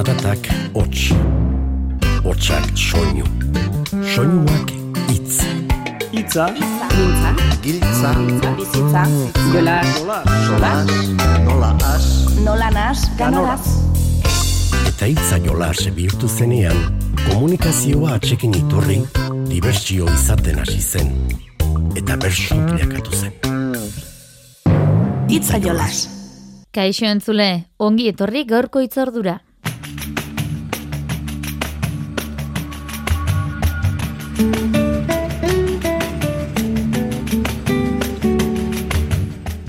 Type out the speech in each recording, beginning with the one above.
Zaratak hots, hotsak soinu, soinuak itz. Itza, Mintza, Giltza, bizitza, jola, sola, nola as, nola nas, ganoraz. Eta hitza jolas bihurtu zenean, komunikazioa atxekin iturri, dibertsio izaten hasi zen. Eta bersu bilakatu zen. Itza jolas. Kaixo entzule, ongi etorri gaurko itzordura.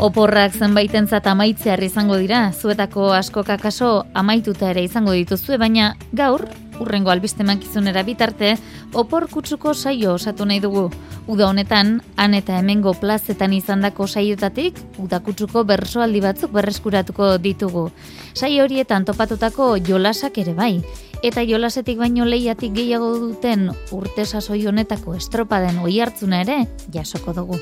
Oporrak zenbaitentzat amaitzear izango dira, zuetako asko kakaso amaituta ere izango dituzue, baina gaur, urrengo albiste mankizunera bitarte, opor kutsuko saio osatu nahi dugu. Uda honetan, han eta hemengo plazetan izandako saiotatik, uda kutsuko bersoaldi batzuk berreskuratuko ditugu. Saio horietan topatutako jolasak ere bai, eta jolasetik baino lehiatik gehiago duten urte sasoi honetako estropaden oi hartzuna ere jasoko dugu.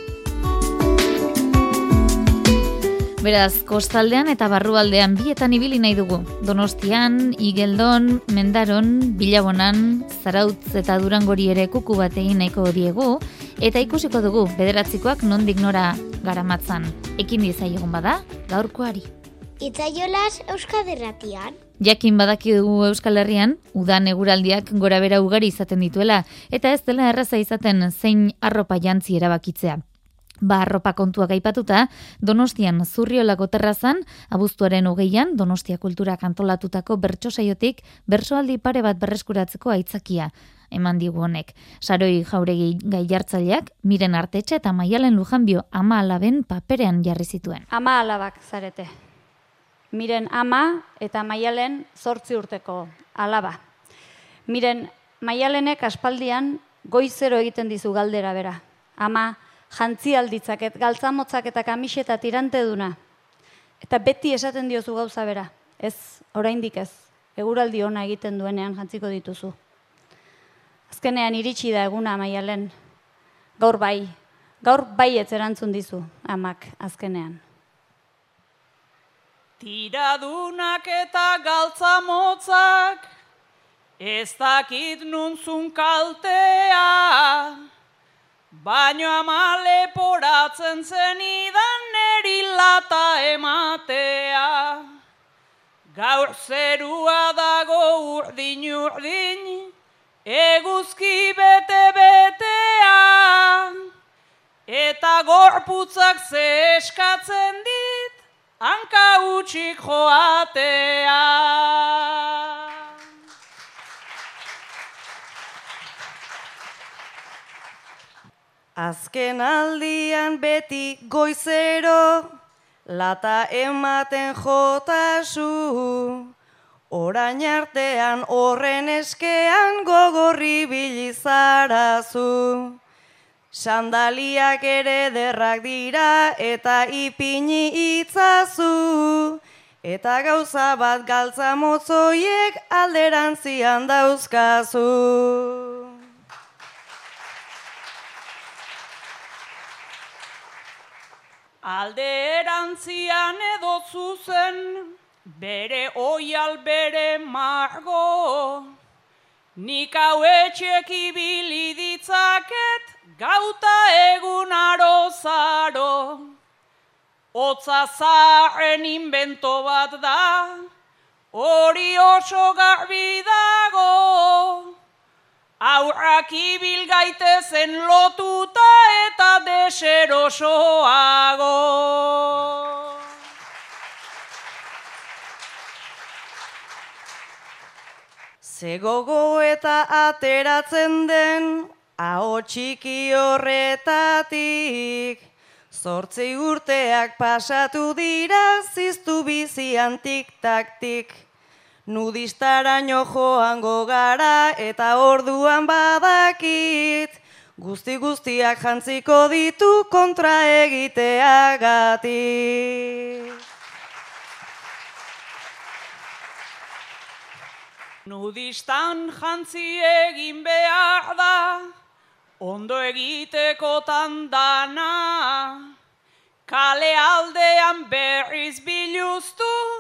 Beraz, kostaldean eta barrualdean bietan ibili nahi dugu. Donostian, Igeldon, Mendaron, Bilabonan, Zarautz eta Durangori ere kuku bat egin nahiko diegu, eta ikusiko dugu bederatzikoak nondik nora garamatzan. Ekin egun bada, gaurkoari. Itzaiolas Euskaderratian. Jakin badaki dugu Euskal Herrian, udan eguraldiak gora bera ugari izaten dituela, eta ez dela erraza izaten zein arropa jantzi erabakitzea. Ba, arropa kontuak aipatuta, Donostian zurriolako terrazan, abuztuaren hogeian, Donostia kultura kantolatutako bertso saiotik, bersoaldi pare bat berreskuratzeko aitzakia eman digu honek. Saroi jauregi gai jartzaileak, miren artetxe eta maialen lujanbio ama alaben paperean jarri zituen. Ama alabak zarete. Miren ama eta maialen zortzi urteko alaba. Miren maialenek aspaldian goizero egiten dizu galdera bera. Ama, jantzi alditzaket, galtzamotzak eta kamiseta tirante duna. Eta beti esaten diozu gauza bera. Ez, oraindik ez. Eguraldi ona egiten duenean jantziko dituzu. Azkenean iritsi da eguna maialen. Gaur bai. Gaur bai ez erantzun dizu, amak, azkenean. Tiradunak eta galtzamotzak, ez dakit nuntzun kaltea, baino ama leporatzen zen idan neri lata ematea. Gaur zerua dago urdin urdin, eguzki bete betea, eta gorputzak ze eskatzen dit, hanka utxik joatea. Azken aldian beti goizero, lata ematen jotasu, orain artean horren eskean gogorri bilizarazu. Sandaliak ere derrak dira eta ipini itzazu. Eta gauza bat galtza motzoiek alderantzian dauzkazu. Alderantzian edo zuzen, bere oial bere margo, nik hau etxek ibili ditzaket, gauta egun arozaro. Otza zaharren invento bat da, hori oso garbi dago. Aurrak ibil gaitezen lotuta eta deserosoago. Zegogo eta ateratzen den, aho txiki horretatik. Zortzi urteak pasatu dira, ziztu bizian tik-tak-tik. Nudistaraino joango gara eta orduan badakit. Guzti guztiak jantziko ditu kontra egiteagatik. Nudistan jantzi egin behar da, ondo egiteko tandana. Kale aldean berriz biluztu,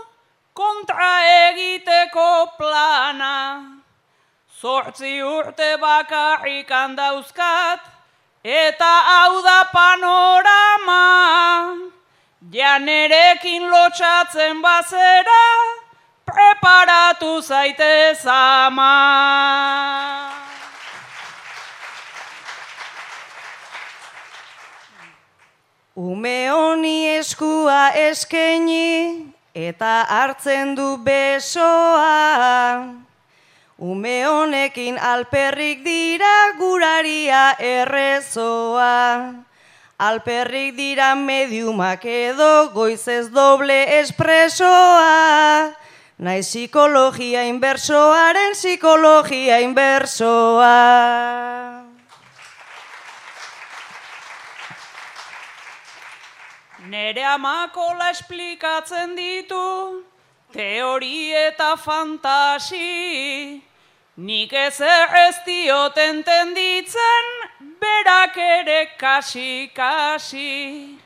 kontra egiteko plana. Zortzi urte bakarrik handauzkat, eta hau da panorama. Janerekin lotxatzen bazera, preparatu zaitez ama. Ume honi eskua eskeni eta hartzen du besoa. Ume honekin alperrik dira guraria errezoa. Alperrik dira mediumak edo goizez doble espresoa. Naiz psikologia inbersoaren psikologia inbersoa. Nere amakola esplikatzen ditu, teori eta fantasi. Nik ez ez diot entenditzen, berak ere kasi-kasi.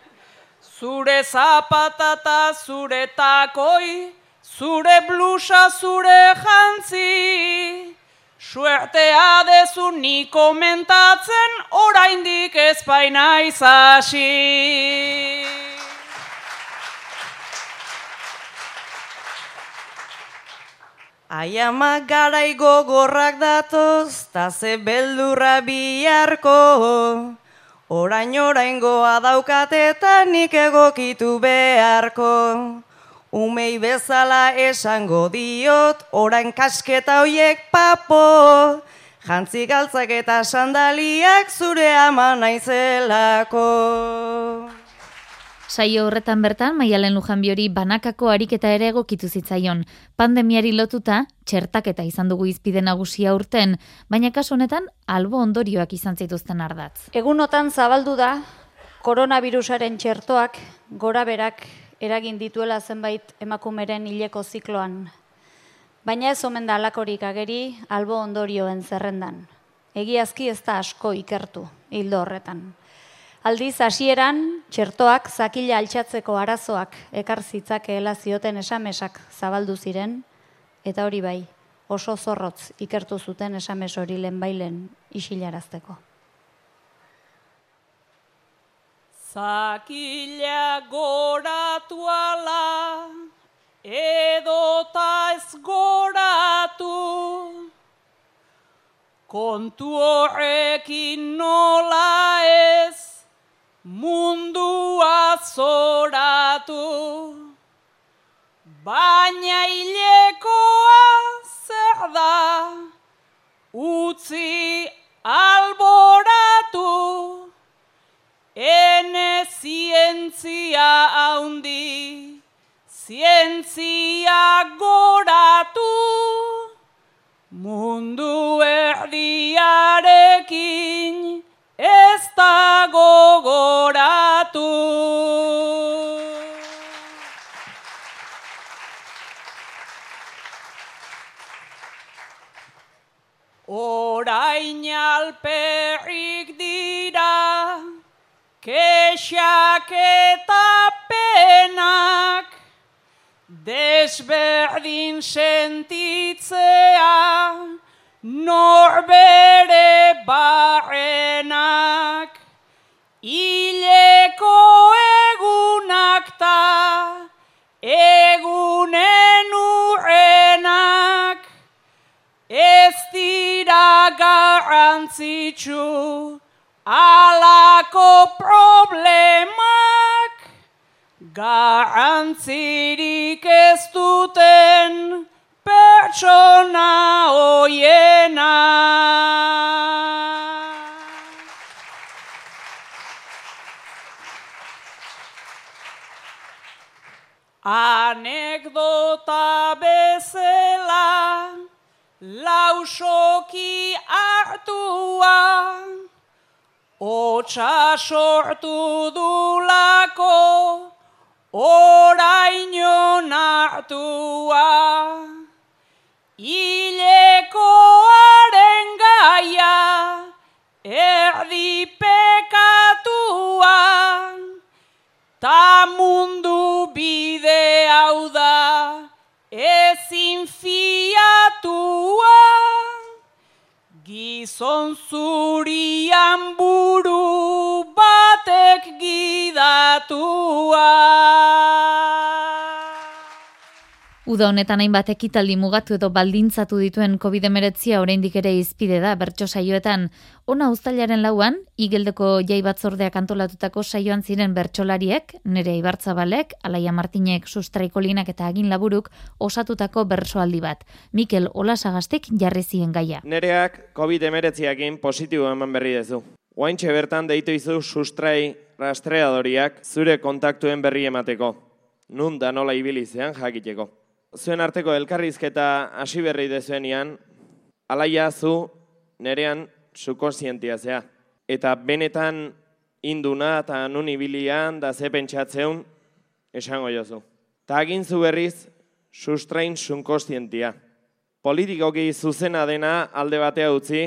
Zure zapatata, zure takoi, zure blusa, zure jantzi. Suertea dezu ni komentatzen, oraindik ez baina izasi. Aiamak garai gogorrak datoz, ta ze beldurra biharko. Orain oraingoa daukat eta nik egokitu beharko. Umei bezala esango diot, orain kasketa hoiek papo. Jantzi galtzak eta sandaliak zure ama naizelako. Saio horretan bertan, Maialen Lujanbiori banakako ariketa ere egokitu zitzaion. Pandemiari lotuta, txertaketa izan dugu izpide nagusia urten, baina kasu honetan albo ondorioak izan zituzten ardatz. Egunotan zabaldu da, koronavirusaren txertoak gora berak eragin dituela zenbait emakumeren hileko zikloan. Baina ez omen da alakorik ageri albo ondorioen zerrendan. Egiazki ez da asko ikertu hildo horretan. Aldiz hasieran txertoak zakila altxatzeko arazoak ekar zitzakeela zioten esamesak zabaldu ziren eta hori bai, oso zorrotz ikertu zuten esames hori lehenbailen isilarazteko. Zakila goratu ala, edota ez goratu, kontu horrekin nola ez, mundua zoratu. Baina hilekoa zer da, utzi alboratu, zientzia haundi, zientzia goratu, mundu erdiarekin ez da gogoratu. Orain alperrik dira, kexak eta penak, desberdin sentitzea, norbere barrenak. Ileko egunak ta, egunen urrenak, ez dira garrantzitsu, alako problemak, garrantzirik ez duten pertsona hoienak. Anekdota bezala, lausoki hartua, Otsa sortu dulako, oraino nartua. Ilekoaren Uda honetan hainbat ekitaldi mugatu edo baldintzatu dituen COVID-19 oraindik ere izpide da bertso saioetan. Ona uztailaren lauan, igeldeko jai batzordeak antolatutako saioan ziren bertsolariek, nere ibartzabalek, Alaia Martinek, Sustraikolinak eta Agin Laburuk osatutako bersoaldi bat. Mikel Olasagastek jarri zien gaia. Nereak COVID-19ekin positibo eman berri dezu. Oaintxe bertan deitu izu sustrai rastreadoriak zure kontaktuen berri emateko. Nun da nola ibilizean jakiteko zuen arteko elkarrizketa hasi berri dezuenian, alaia zu nerean sukonsientia zea. Eta benetan induna eta nun ibilian da ze pentsatzeun esango jozu. Ta agin zu berriz sustrain sunkostientia. Politikoki zuzena dena alde batea utzi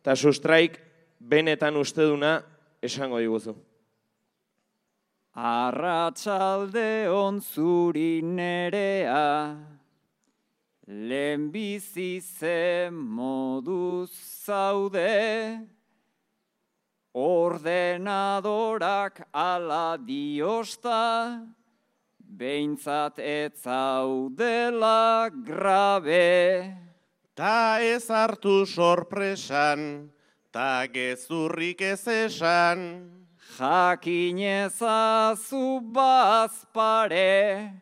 eta sustraik benetan usteduna esango diguzu. Arratxalde on zuri nerea, lehen bizi ze modu zaude, ordenadorak ala diosta, behintzat ez zaudela grabe. Ta ez hartu sorpresan, ta gezurrik ez esan, Jakinezazu bazpare,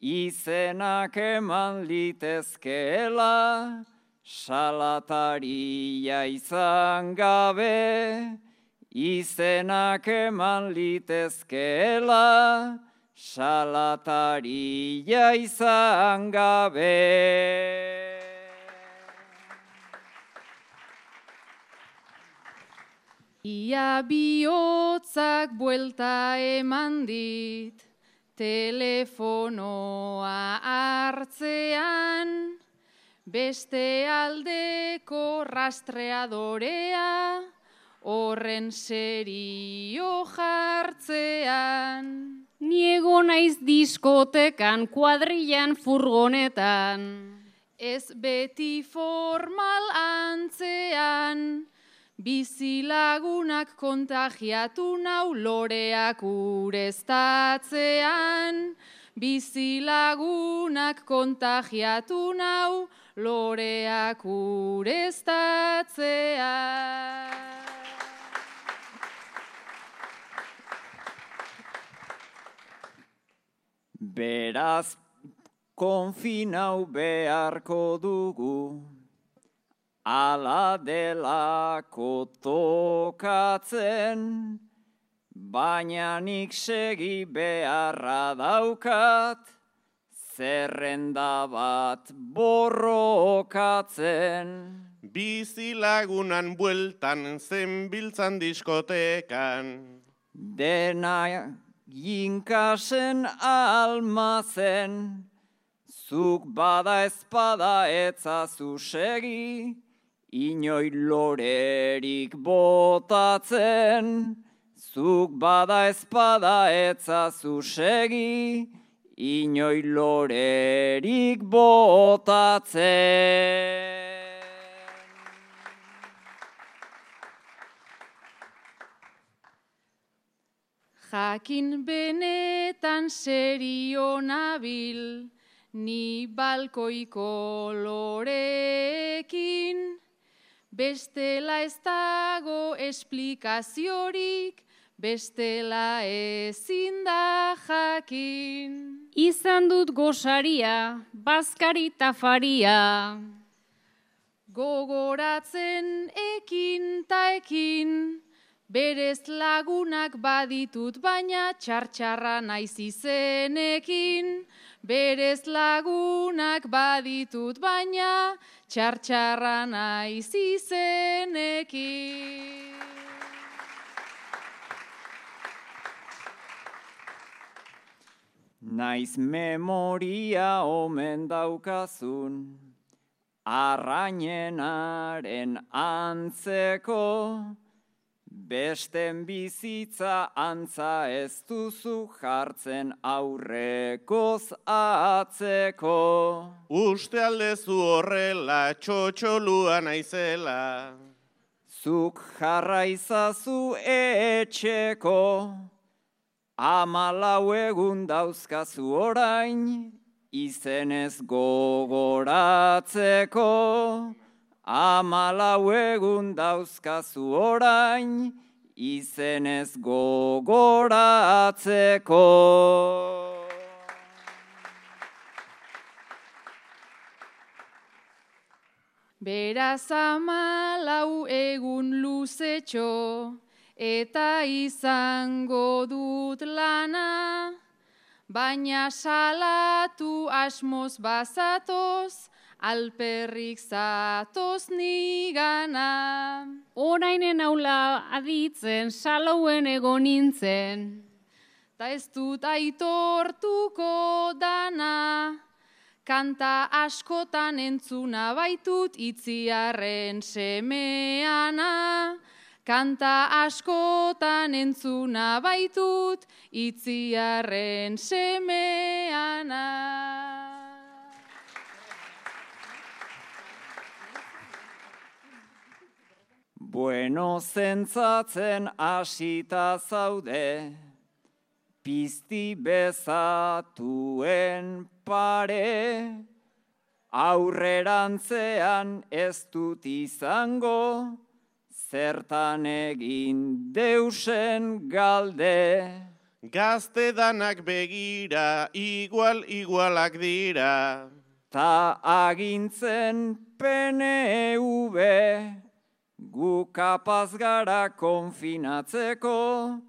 izenak eman litezkela, salataria izan gabe, izenak eman litezkela, salataria izan gabe. Ia bihotzak buelta eman dit, telefonoa hartzean, beste aldeko rastreadorea, horren serio jartzean. Niego naiz diskotekan, kuadrilan furgonetan. Ez beti formal antzean, Bizilagunak kontagiatu nau loreak ureztatzean. Bizilagunak kontagiatu nau loreak ureztatzean. Beraz, konfinau beharko dugu. Ala dela kotokatzen, baina nik segi beharra daukat, zerrenda bat borrokatzen. Bizi lagunan bueltan zenbiltzan diskotekan. Dena jinkasen almazen, zuk bada espada etzazu segi, Inoi lorerik botatzen, zuk bada espada etzazu segi, inoi lorerik botatzen. Jakin benetan serio nabil, ni balkoiko lorekin, bestela ez dago esplikaziorik, bestela ezin da jakin. Izan dut gosaria, bazkari tafaria. Gogoratzen ekin ta ekin, berez lagunak baditut baina txartxarra naiz izenekin. Berez lagunak baditut baina txartxarra naiz izenekin. Naiz memoria omen daukazun, arrainenaren antzeko, Besten bizitza antza ez duzu jartzen aurrekoz atzeko. Uste aldezu horrela txotxolua naizela. zuk jarraizazu etxeko, amalau egun dauzkazu orain, izenez gogoratzeko, amalau egun dauzkazu orain, izenez gogoratzeko. Beraz amalau egun luzetxo, eta izango dut lana, baina salatu asmoz bazatoz, alperrik zatoz nigana. Orainen aula aditzen, salauen egon nintzen. Ta ez dut aitortuko dana, kanta askotan entzuna baitut itziarren semeana. Kanta askotan entzuna baitut itziarren semeana. Bueno zentzatzen asita zaude, pizti bezatuen pare, aurrerantzean ez dut izango, zertan egin deusen galde. Gazte danak begira, igual igualak dira. Ta agintzen PNV, gu kapaz gara konfinatzeko,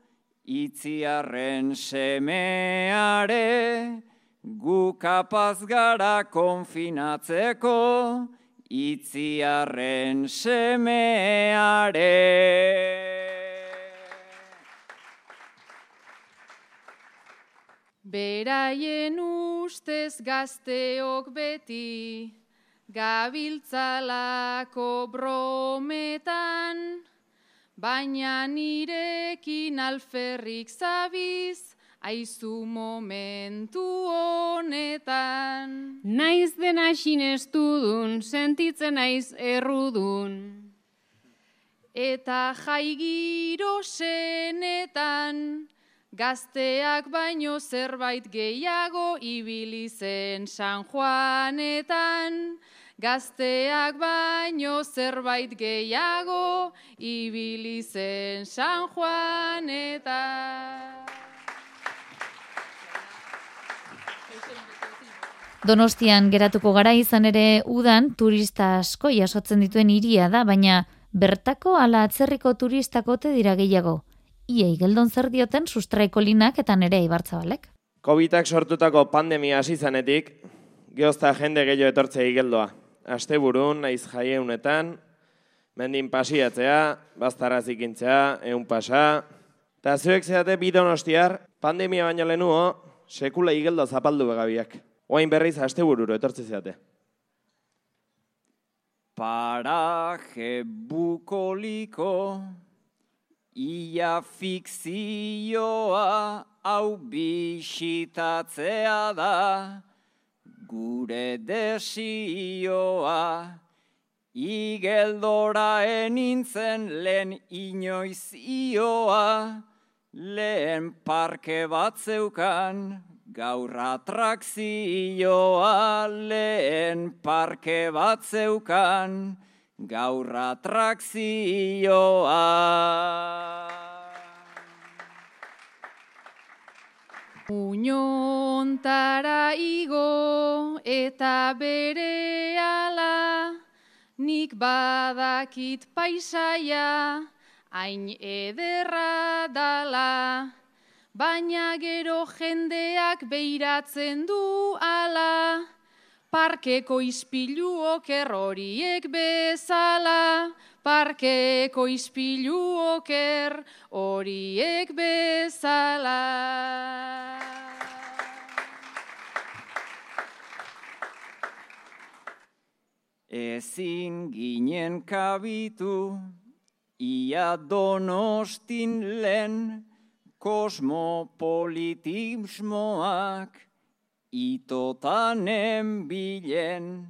itziarren semeare, gu kapaz gara konfinatzeko, itziarren semeare. Beraien ustez gazteok beti, gabiltzalako brometan, baina nirekin alferrik zabiz, aizu momentu honetan. Naiz dena sinestu dun, sentitzen naiz errudun. Eta jaigiro senetan, gazteak baino zerbait gehiago ibili zen San Juanetan. Gazteak baino zerbait gehiago ibili zen San Juanetan. Donostian geratuko gara izan ere udan turista asko jasotzen dituen hiria da, baina bertako ala atzerriko turistako te dira gehiago. Ia igeldon zer dioten sustraiko linak eta nere ibartzabalek. Covidak sortutako pandemia hasi zanetik, geozta jende gehiago etortzea igeldoa. Asteburun naiz jaieunetan, mendin pasiatzea, baztaraz ikintzea, eun pasa. Eta zuek zeate bidonostiar, pandemia baino lehenuo, sekula igeldo zapaldu begabiak. Oain berriz astebururo etortze zeate. Paraje bukoliko, ia fikzioa hau bisitatzea da, gure desioa, igeldora enintzen lehen inoiz ioa, lehen parke bat zeukan, gaur atrakzioa, lehen parke bat zeukan, gaur atrakzioa. Muñontara igo eta bere ala, nik badakit paisaia, hain ederra dala, baina gero jendeak beiratzen du ala, parkeko ispiluok erroriek bezala, parkeko ispilu oker horiek bezala. Ezin ginen kabitu, ia donostin lehen, kosmopolitismoak, itotanen bilen,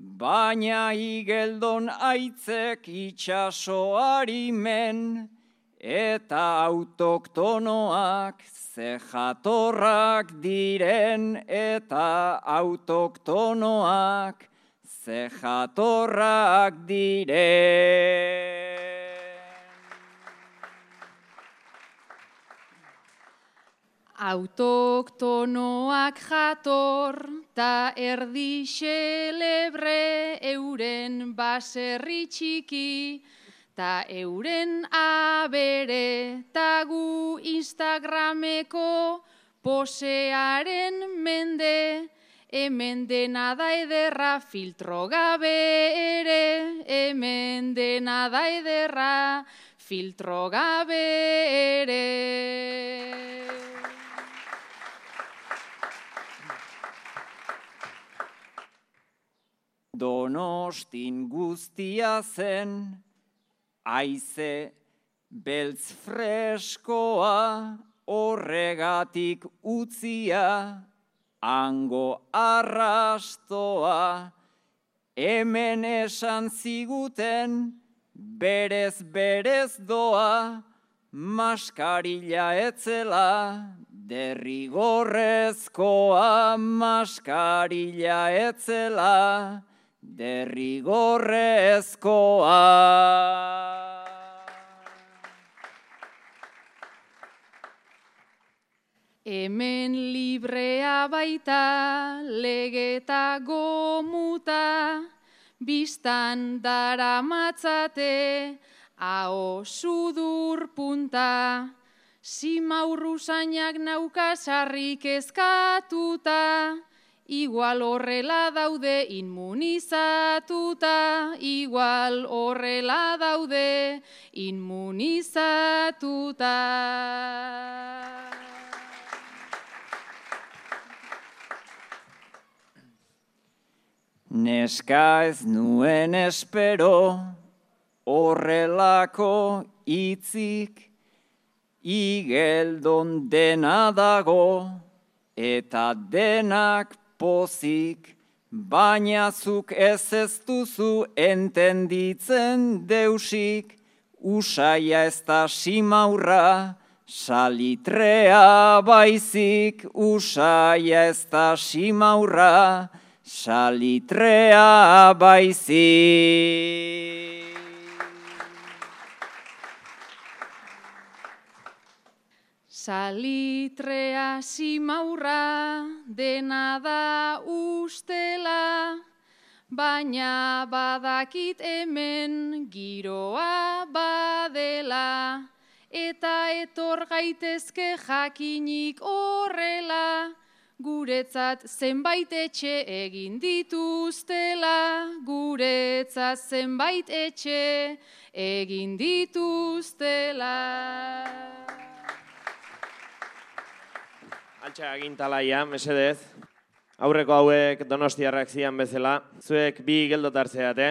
baina igeldon aitzek itxasoari men, eta autoktonoak ze jatorrak diren, eta autoktonoak ze jatorrak diren. Autoktonoak jator, ta erdi xelebre euren baserri txiki, ta euren abere, ta gu Instagrameko posearen mende, hemen dena da ederra filtro gabe ere, hemen dena da ederra filtro gabe ere. Donostin guztia zen, aize beltz freskoa, horregatik utzia, ango arrastoa, hemen esan ziguten, berez berez doa, maskarila etzela, derrigorrezkoa, maskarila etzela, derrigorrezkoa. Hemen librea baita, legeta gomuta, biztan dara matzate, hau sudur punta, simaurrusainak naukasarrik ezkatuta, Igual horrela daude inmunizatuta, igual horrela daude inmunizatuta. Neska ez nuen espero horrelako itzik, igeldon dena dago eta denak pozik, baina zuk ez ez duzu entenditzen deusik, usaia ez da simaurra, salitrea baizik, usaia ez da simaurra, salitrea baizik. Salitrea simaurra dena da ustela, baina badakit hemen giroa badela, eta etor gaitezke jakinik horrela, guretzat zenbait etxe egin dituztela, guretzat zenbait etxe egin dituztela. Altxa agintalaia, mesedez. Aurreko hauek donostiarrak zian bezala, zuek bi geldotartzeate,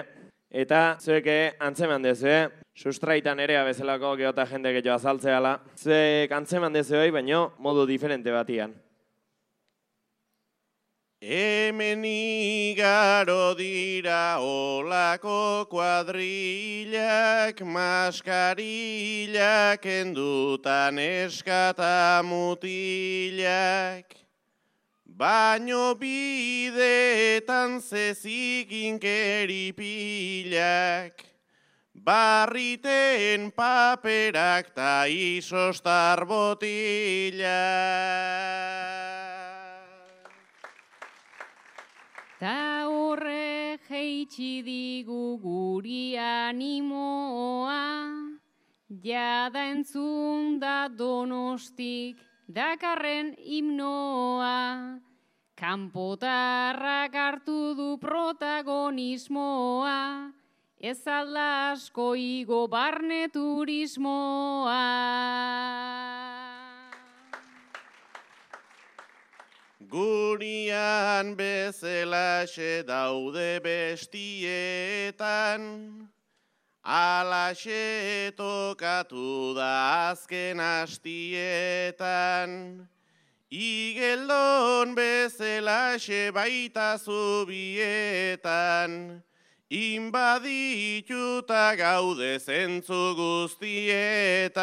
eta zuek antzeman dezue, sustraitan ere bezalako geota jende gehiago azaltzeala, zuek antzeman dezuei, baino modu diferente batian. Hemen igaro dira olako kuadrilak, maskarillak endutan eskata mutilak. Baino bideetan zezikin keripilak, barriten paperak ta isostar botilak. Ta horre jeitsi digu guri animoa, jada entzun da donostik dakarren himnoa. Kampotarrak hartu du protagonismoa, ez alda asko igo barne turismoa. Gurian bezelaxe daude bestietan, alaxe tokatu da azken astietan, Igeldon bezelaxe baita zubietan, inbadituta gaude zentzu guztietan.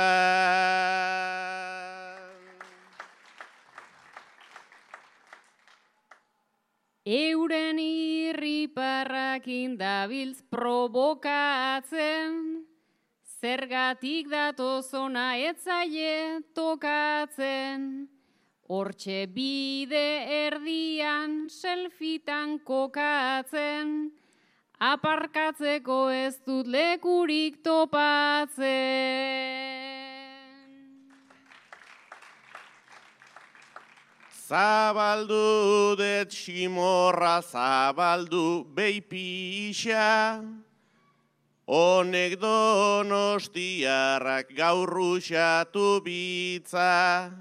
Euren irriparrak indabiltz provokatzen, zergatik datozona etzaie tokatzen, Hortxe bide erdian selfitan kokatzen, aparkatzeko ez dut lekurik topatzen. Zabaldu det simorra zabaldu beipisa, honek donostiarrak gaurruxatu bitza.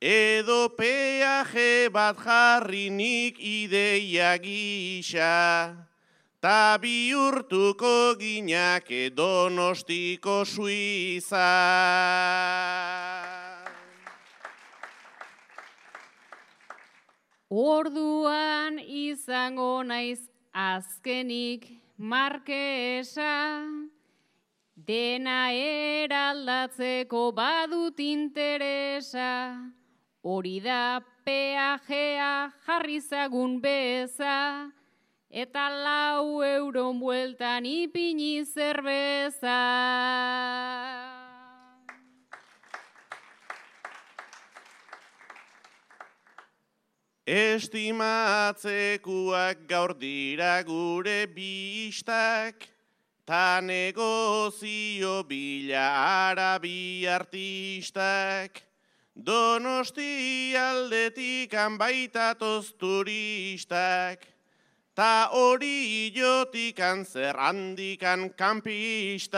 Edo peaje bat jarrinik ideia gisa, ta bihurtuko ginak edonostiko suiza. Orduan izango naiz azkenik markesa, dena eraldatzeko badut interesa, hori da peajea jarrizagun beza, eta lau euron bueltan ipini zerbeza. Estimatzekuak gaur dira gure bistak, ta negozio bila arabi artistak. Donosti aldetik baitatoz turistak, ta hori jotikan zer handikan kanpistak.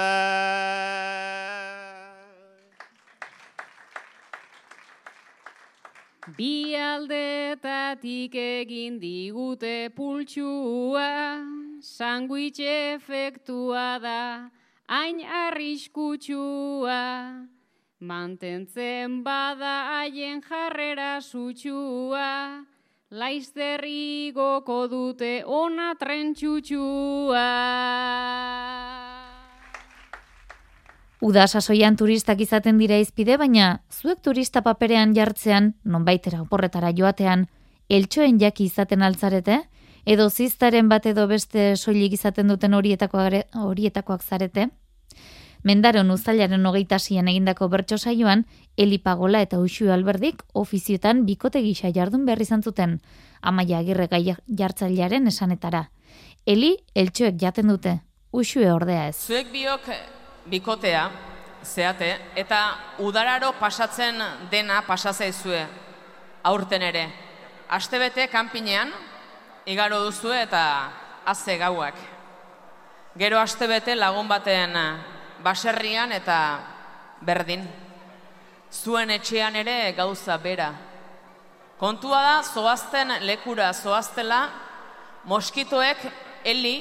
Bi aldetatik egin digute pultsua, sanguitx efektua da, hain arriskutsua. Mantentzen bada haien jarrera sutxua, laizzer igoko dute ona trentxutxua. Uda sasoian turistak izaten dira izpide, baina zuek turista paperean jartzean, nonbaitera oporretara joatean, eltsoen jaki izaten altzarete, edo ziztaren bat edo beste soilik izaten duten horietakoak, horietakoak zarete? Mendaron uzailaren hogeita sian egindako bertso saioan, Eli Pagola eta Uxu Alberdik ofiziotan bikote gisa jardun behar izan zuten, amaia agirre jartzailearen esanetara. Eli, eltsoek jaten dute, Uxue ordea ez. Zuek biok bikotea, zeate, eta udararo pasatzen dena pasazaizue aurten ere. Astebete kanpinean, igaro duzue eta haze gauak. Gero astebete lagun baten baserrian eta berdin. Zuen etxean ere gauza bera. Kontua da, zoazten lekura zoaztela, moskitoek heli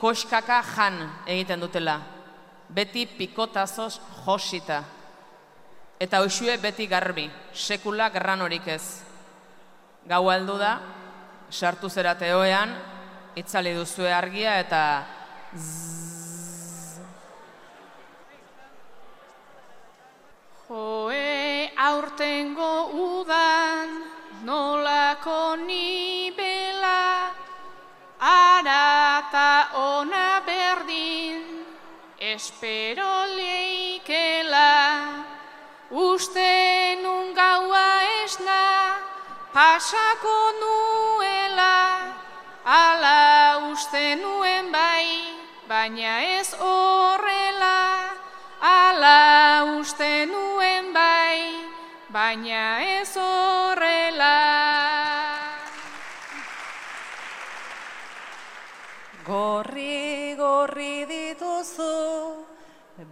koskaka jan egiten dutela. Beti pikotazos josita. Eta usue beti garbi, sekula garran horik ez. Gau aldu da, sartu zerate hoean, itzali duzue argia eta Joe aurtengo udan nolako nibela ara ta ona berdin espero leikela uste nun gaua esna pasako nuela ala uste nuen bai baina ez horrela ala uste nuen bai, baina ez horrela. Gorri, gorri dituzu,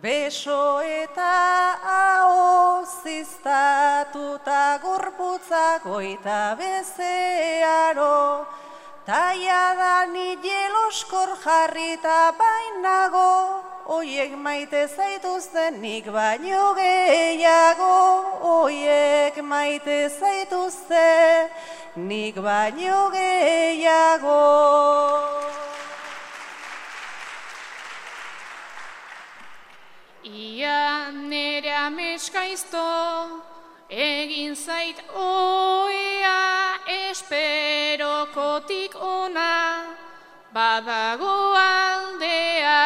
beso eta hau ziztatuta gorputza goita bezearo, taia ni jeloskor jarrita bainago, oiek maite zaituzten nik baino gehiago, oiek maite zaituzten nik baino gehiago. Ia nere ameskaizto, egin zait oea esperokotik ona, badago aldea,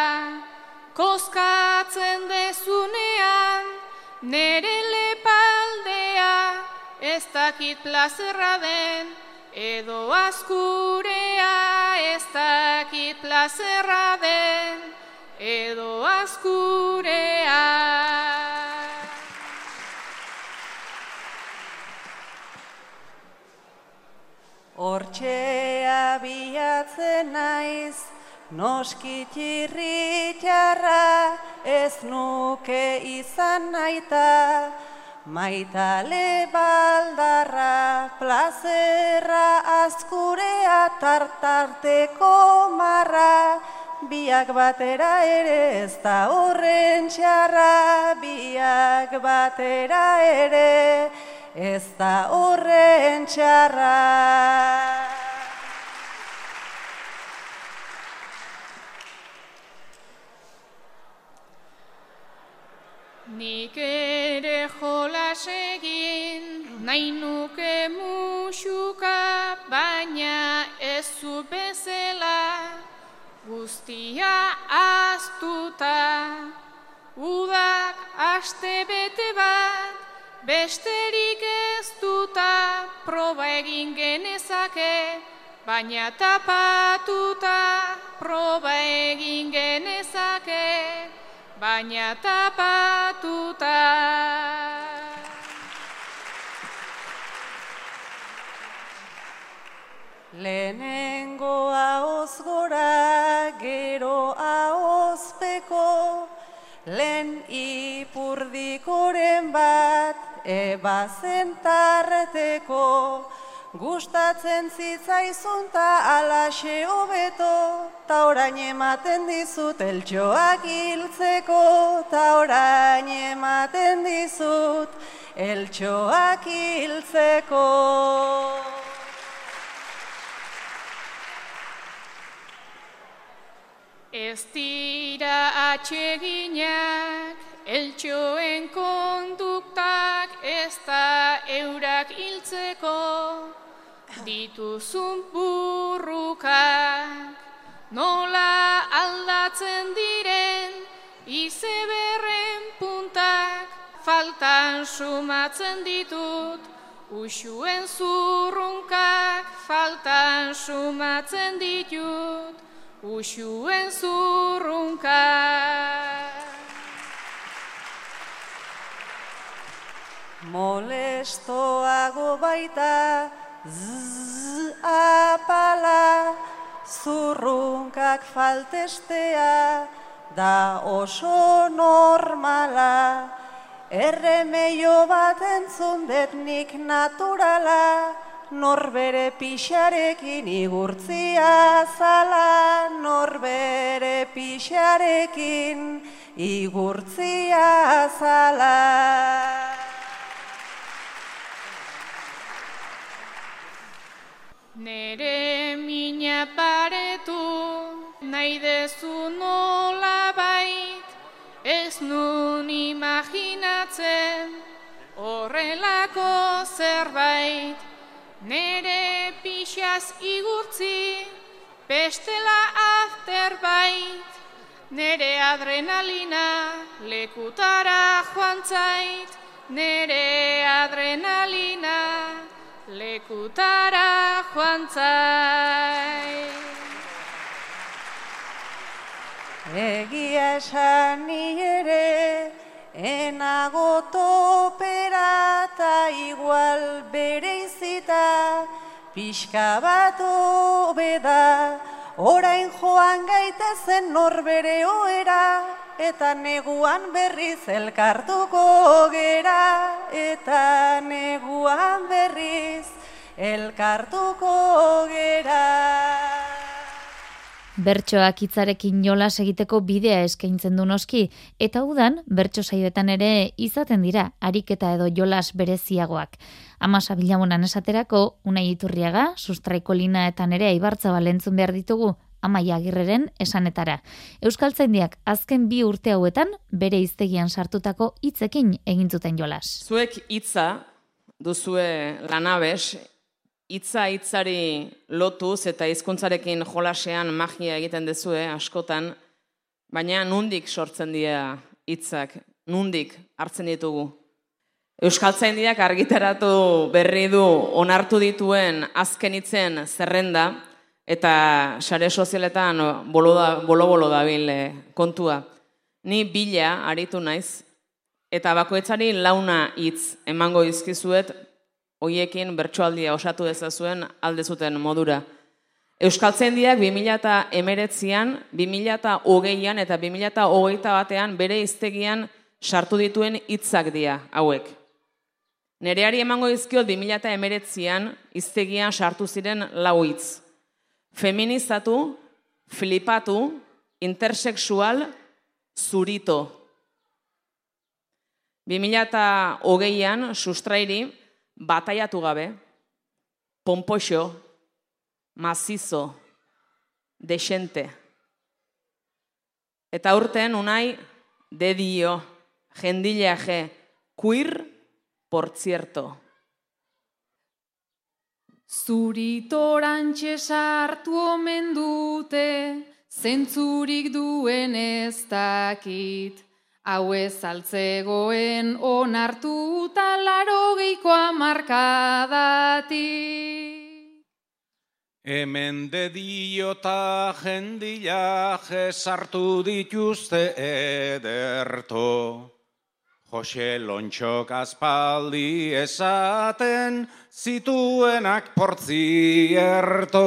koskatzen dezunean, nere lepaldea, ez dakit plazerra den, edo askurea, ez dakit plazerra den, edo askurea. Hortxe abiatzen naiz, noski txirritxarra, ez nuke izan naita, maitale baldarra, plazerra azkurea tartarteko marra, biak batera ere ez da horren txarra, biak batera ere ez da horren txarra. Nik ere jolas egin, nahi nuke musuka, baina ez zu bezala, guztia aztuta. Udak aste bete bat, besterik ez duta, proba egin genezake, baina tapatuta, proba egin genezake, baina tapatuta. Lehenengo ahoz gora, gero ahozpeko, lehen ipurdikoren bat, eba zentarreteko, gustatzen zitzaizun ta alaxe hobeto, ta orain ematen dizut eltxoak hiltzeko, ta orain ematen dizut eltxoak hiltzeko. Ez dira atxeginak, eltxoen konduktak, ez da eurak hiltzeko, dituzun burrukak, nola aldatzen diren, izeberren puntak, faltan sumatzen ditut, usuen zurrunkak, faltan sumatzen ditut, usuen zurrunka. Molestoago baita, zzz apala, zurrunkak faltestea, da oso normala. Erremeio bat entzun det nik naturala, norbere pixarekin igurtzia zala, norbere pixarekin igurtzia zala. Nere mina paretu, nahi dezu nola bait, ez nun imaginatzen, horrelako zerbait. Nere pixaz igurtzi, bestela afterbait, nere adrenalina lekutara joan zait, nere adrenalina lekutara joan zait. Egia esan ni ere, enago topera ta igual bere izita, pixka bat obeda, orain joan gaitezen norbere oera, eta neguan berriz elkartuko gera, eta neguan berriz elkartuko gera. Bertsoak hitzarekin jolas egiteko bidea eskaintzen du noski, eta udan bertso saioetan ere izaten dira ariketa edo jolas bereziagoak. Amasa bilamunan esaterako, unai iturriaga, sustraiko lina eta nere aibartza balentzun behar ditugu, amaia agirreren esanetara. Euskaltzaindiak azken bi urte hauetan bere iztegian sartutako hitzekin egin jolas. Zuek hitza duzue lanabes, hitza hitzari lotuz eta hizkuntzarekin jolasean magia egiten dezue askotan, baina nundik sortzen dira hitzak, nundik hartzen ditugu. Euskaltzaindiak argitaratu berri du onartu dituen azken hitzen zerrenda eta sare sozialetan bolo-bolo dabil eh, kontua. Ni bila aritu naiz eta bakoetzari launa hitz emango dizkizuet hoiekin bertsoaldia osatu dezazuen alde zuten modura. Euskaltzendiak 2019an, 2020an eta 2021 batean bere iztegian sartu dituen hitzak dira hauek. Nereari emango dizkiot 2019an iztegian sartu ziren lau hitz. Feminizatu, flipatu, intersexual, zurito. 2020an sustrairi bataiatu gabe, pompoxo, mazizo, desente. Eta urten unai, dedio, jendileaje, queer, por cierto. Zuritorantxe sartu omen dute, zentzurik duen ez dakit. Hau ez altzegoen onartu talaro geikoa markadati. Hemen dedio eta jendila jesartu dituzte ederto. Jose lontxok azpaldi esaten zituenak portzierto.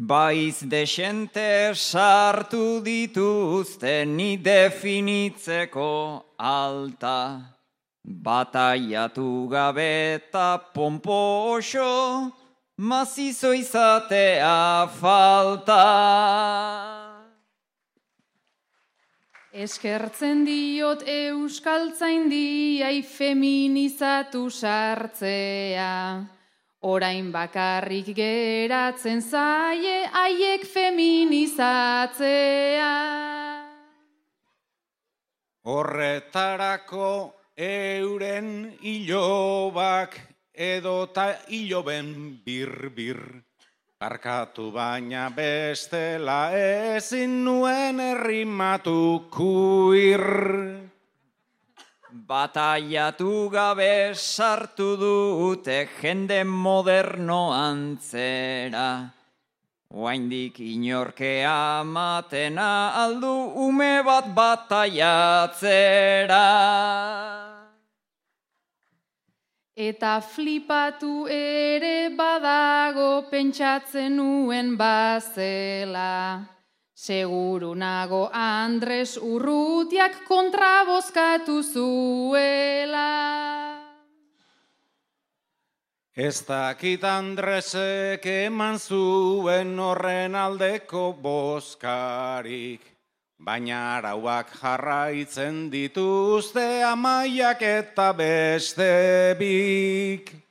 Baiz desente sartu dituzte ni definitzeko alta. Bataiatu gabe eta pomposo, mazizo izatea falta. Eskertzen diot euskaltzaindiai feminizatu sartzea. Orain bakarrik geratzen zaie haiek feminizatzea. Horretarako euren ilobak edota iloben bir-bir. Barkatu baina bestela ezin nuen errimatu kuir. Bataiatu gabe sartu dute jende moderno antzera. Oaindik inorkea matena aldu ume bat bataiatzera. Eta flipatu ere badago pentsatzen nuen bazela. Seguru nago Andres Urrutiak kontrabozkatu zuela. Ez dakit Andresek eman zuen horren aldeko bozkarik, baina arauak jarraitzen dituzte amaiak eta beste bik.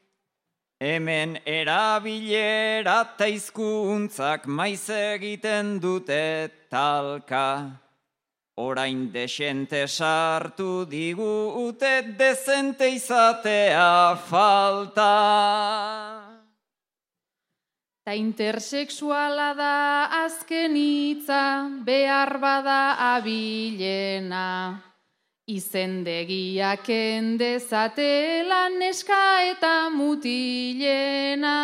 Hemen erabilera eta izkuntzak maiz egiten dute talka. Orain desente sartu digute dezente izatea falta. Ta intersexuala da azken hitza behar bada abilena. Izendegiak endezatela neska eta mutilena.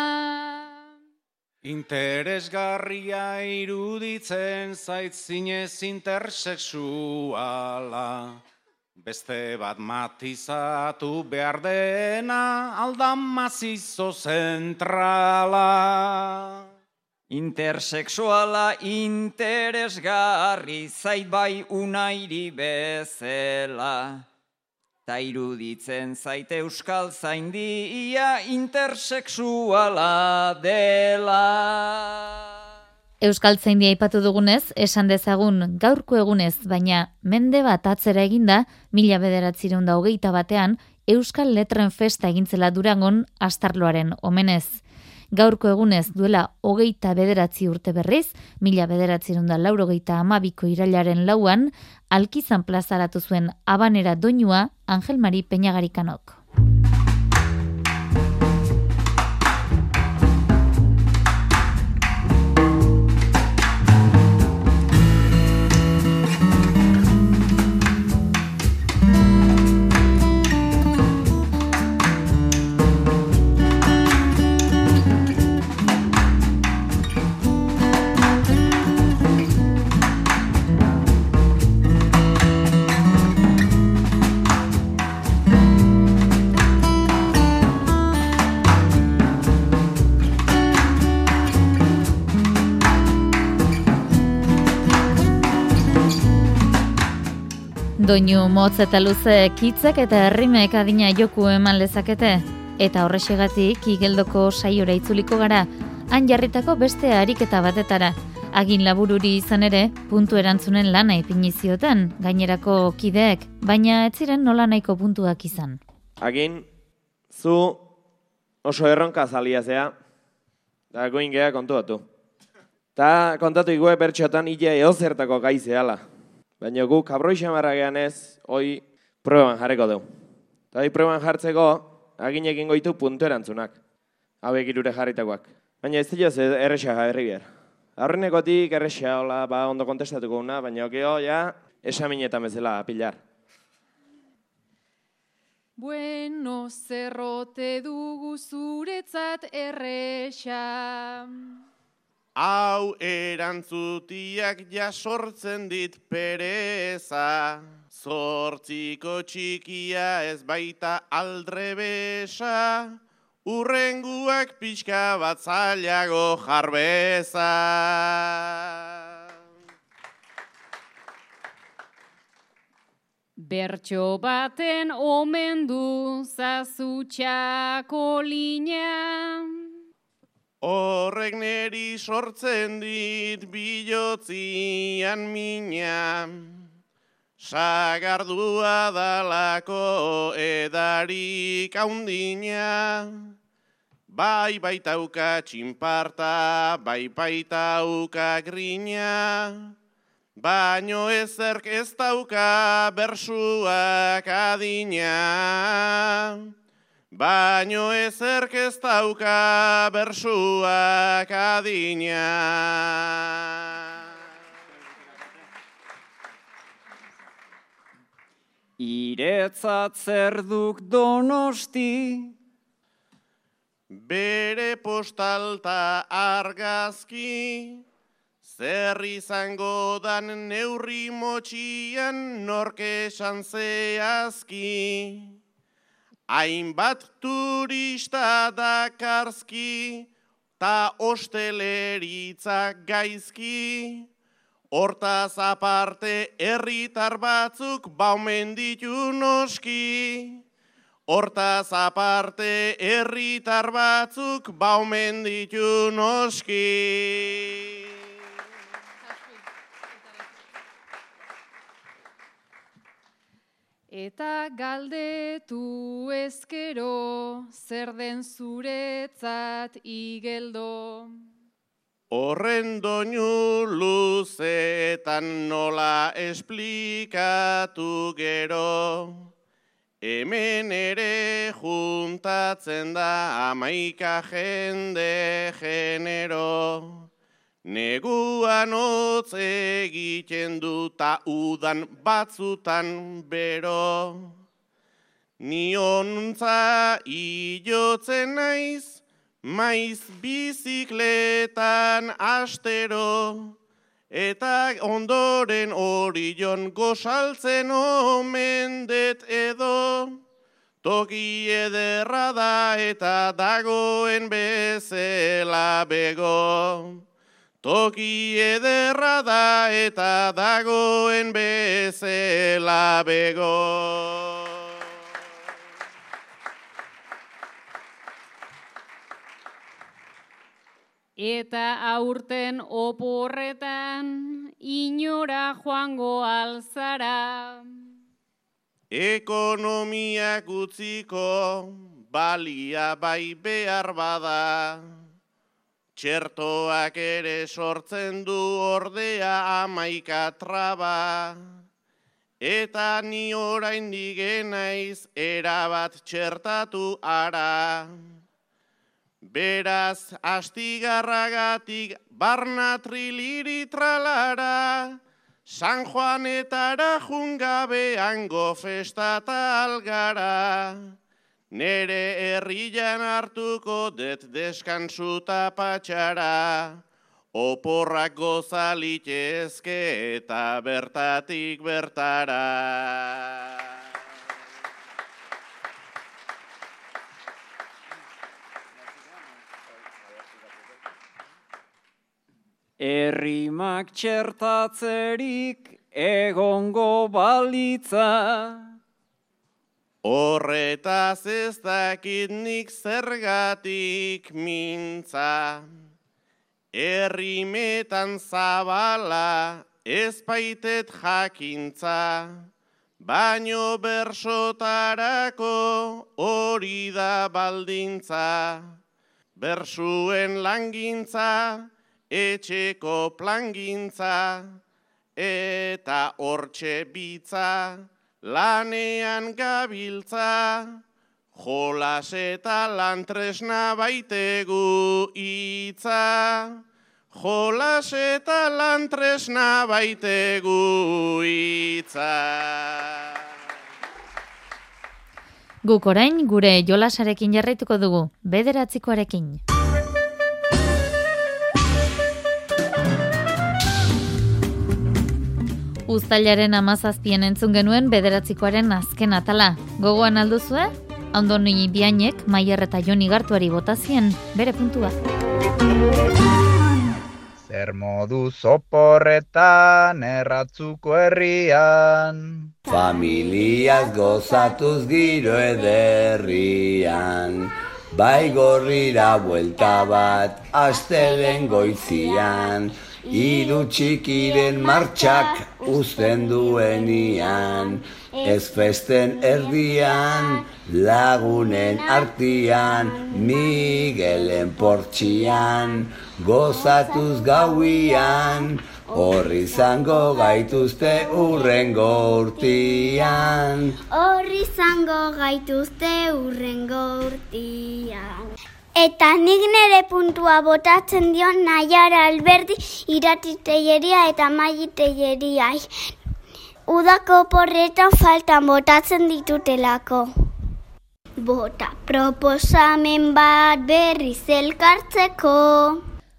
Interesgarria iruditzen zait zinez intersexuala. Beste bat matizatu behar dena aldan mazizo zentrala. Intersexuala interesgarri zait bai unairi bezela. Ta iruditzen zaite euskal zaindia intersexuala dela. Euskal Zaindia aipatu dugunez, esan dezagun gaurko egunez, baina mende bat atzera eginda, mila bederatzireun hogeita batean, Euskal Letren Festa egintzela durangon astarloaren omenez. Gaurko egunez duela hogeita bederatzi urte berriz, mila bederatzireun da laurogeita amabiko irailaren lauan, alkizan plazaratu zuen abanera doinua Angel Mari Peñagarikanok. Doinu motz eta luze kitzek eta herrimek adina joku eman lezakete. Eta horrexegatik igeldoko saiora itzuliko gara, han jarritako beste ariketa batetara. Agin labururi izan ere, puntu erantzunen lana ipinizioten, gainerako kideek, baina ez ziren nola nahiko puntuak izan. Agin, zu oso erronka zalia zea, da goin geha kontuatu. Ta kontatu igue bertxotan illa eozertako gai zehala. Baina gu kabroixan barra gehan ez, hoi proban jarreko dugu. Eta hoi proban jartzeko, agin egin goitu puntu erantzunak. Hauek irure jarritakoak. Baina ez dira erresa jarri behar. Aurrenekotik erresa, hola, ba, ondo kontestatuko una, baina okeo, ja, esaminetan bezala pilar. Bueno, zerrote dugu zuretzat erresa. Hau erantzutiak jasortzen dit pereza, zortziko txikia ez baita aldrebesa, urrenguak pixka bat zailago jarbeza. Bertxo baten omen du zazutxako linea. Horrek neri sortzen dit bilotzian mina, sagardua dalako edarik haundina, bai baitauka txinparta, bai baitauka grina, baino ezerk ez dauka bersuak adina. Baino ezerk ez dauka bersuak adina. Iretzat zer duk donosti, Bere postalta argazki, zer izango dan neurri motxian nork esan zehazki. Hainbat turista dakarzki, ta osteleritza gaizki, hortaz aparte herritar batzuk baumen ditu noski. Hortaz aparte herritar batzuk baumen ditu noski. Eta galdetu ezkero, zer den zuretzat igeldo. Horren doinu luzetan nola esplikatu gero, hemen ere juntatzen da amaika jende genero. Neguan hotz egiten duta udan batzutan bero. Niontza iotzen naiz, maiz bizikletan astero. Eta ondoren orion gozaltzen omendet edo. Toki ederra da eta dagoen bezela bego. Toki ederra da eta dagoen bezela bego. Eta aurten oporretan inora joango alzara. Ekonomiak utziko balia bai behar bada. Txertoak ere sortzen du ordea amaika traba. Eta ni orain digenaiz erabat txertatu ara. Beraz, astigarragatik barna triliri tralara, San Juanetara jungabean gofestata algara. Nere herrian hartuko det deskantzuta patxara, Oporrak gozalitezke eta bertatik bertara. Errimak txertatzerik egongo balitza. Horretaz ez dakit nik zergatik mintza. Errimetan zabala ez baitet jakintza. Baino bersotarako hori da baldintza. Bersuen langintza, etxeko plangintza eta hortxe bitza lanean gabiltza jolas eta lantresna baitegu hitza jolas eta lantresna baitegu hitza Guk orain gure jolasarekin jarraituko dugu, bederatzikoarekin. Uztailaren amazazpien entzun genuen bederatzikoaren azken atala. Gogoan alduzue? Ondo nini biainek, Maier eta Joni Gartuari botazien, bere puntua. Zer modu zoporretan erratzuko herrian. Familiaz gozatuz giro ederrian. Bai gorrira buelta bat, astelen goizian. Iru txikiren martxak uzten duenian, ez festen erdian, lagunen artian, Miguelen portxian, gozatuz gauian, horri zango gaituzte urrengo urtian. Horri zango gaituzte urrengo urtian. Eta nik nire puntua botatzen dio Naiara Alberdi iratiteieria eta maititeieria. Udako porretan faltan botatzen ditutelako. Bota proposamen bat berriz elkartzeko.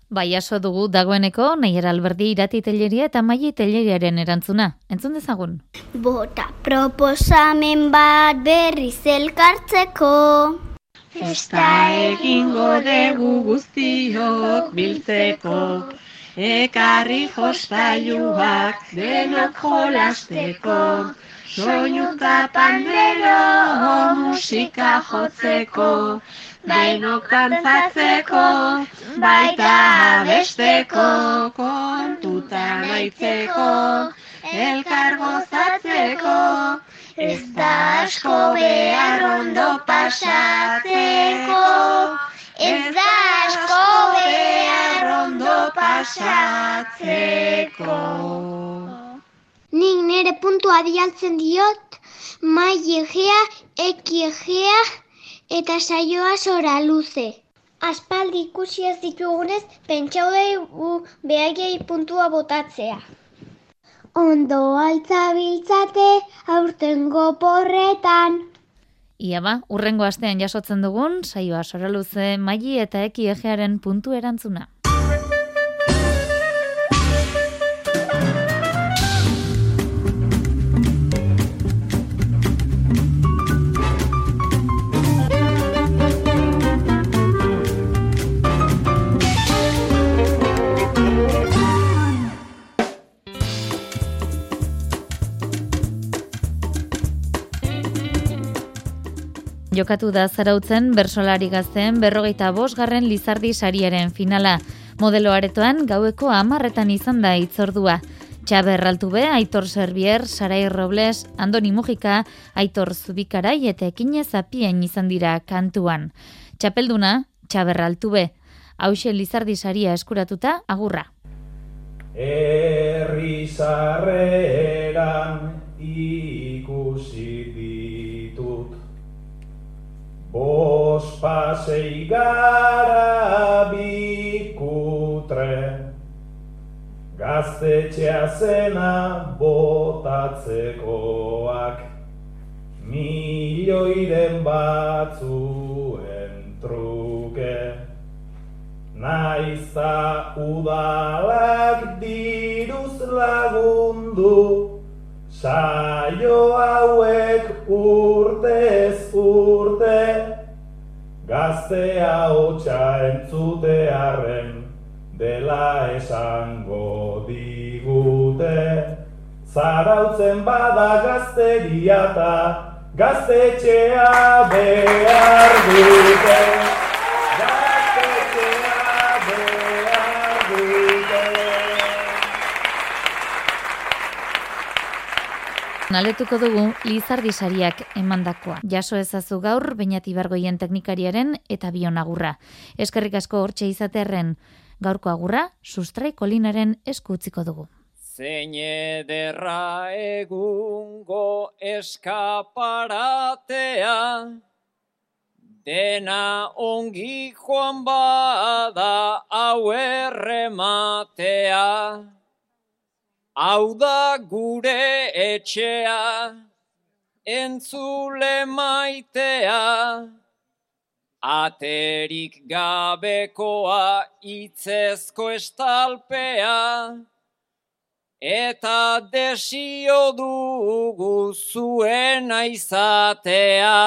Bai aso dugu dagoeneko Naiara Alberdi iratiteieria eta maititeileriaren erantzuna. Entzun dezagun. Bota proposamen bat berriz elkartzeko. Festa egingo dugu guztiok biltzeko, ekarri jostailuak denok jolasteko, soinuka pandero musika jotzeko, denok dantzatzeko, baita besteko, kontutan aitzeko, elkar gozatzeko, Ez da asko behar ondo pasatzeko, ez da asko behar ondo pasatzeko. Nik nire puntua dialtzen diot, mai egea, eki egea, eta saioa zora luze. Aspaldi ikusi ez ditugunez, pentsau dugu behagei puntua botatzea. Ondo altzabiltzate aurtengo porretan. Ia ba, urrengo astean jasotzen dugun, saioa soraluze maili eta eki egearen puntu erantzuna. Jokatu da zarautzen bersolari gazteen berrogeita bosgarren Lizardi sariaren finala. Modelo aretoan gaueko amarretan izan da itzordua. Txaber Altube, Aitor Serbier, Sarai Robles, Andoni Mujika, Aitor Zubikarai eta Ekinez Apien izan dira kantuan. Txapelduna, Txaber Altube. Hauxe Lizardi saria eskuratuta, agurra. Herri ikusi Bos pasei gara bikutre Gaztetxea zena botatzekoak Milioiren batzuen truke. Naiza udalak diruz lagundu, saio hauek urtez urte, gaztea hotxa entzutearen dela esango digute. Zarautzen bada gazteria eta gaztetxea behar dute. Naletuko dugu Lizardi sariak emandakoa. Jaso ezazu gaur Beñat Ibargoien teknikariaren eta bionagurra. Eskerrik asko hortxe izatearren gaurko agurra sustrai kolinaren eskutziko dugu. Zein ederra egungo eskaparatea Dena ongi joan bada hau errematea Hau da gure etxea, entzule maitea, aterik gabekoa itzezko estalpea, eta desio dugu zuena izatea.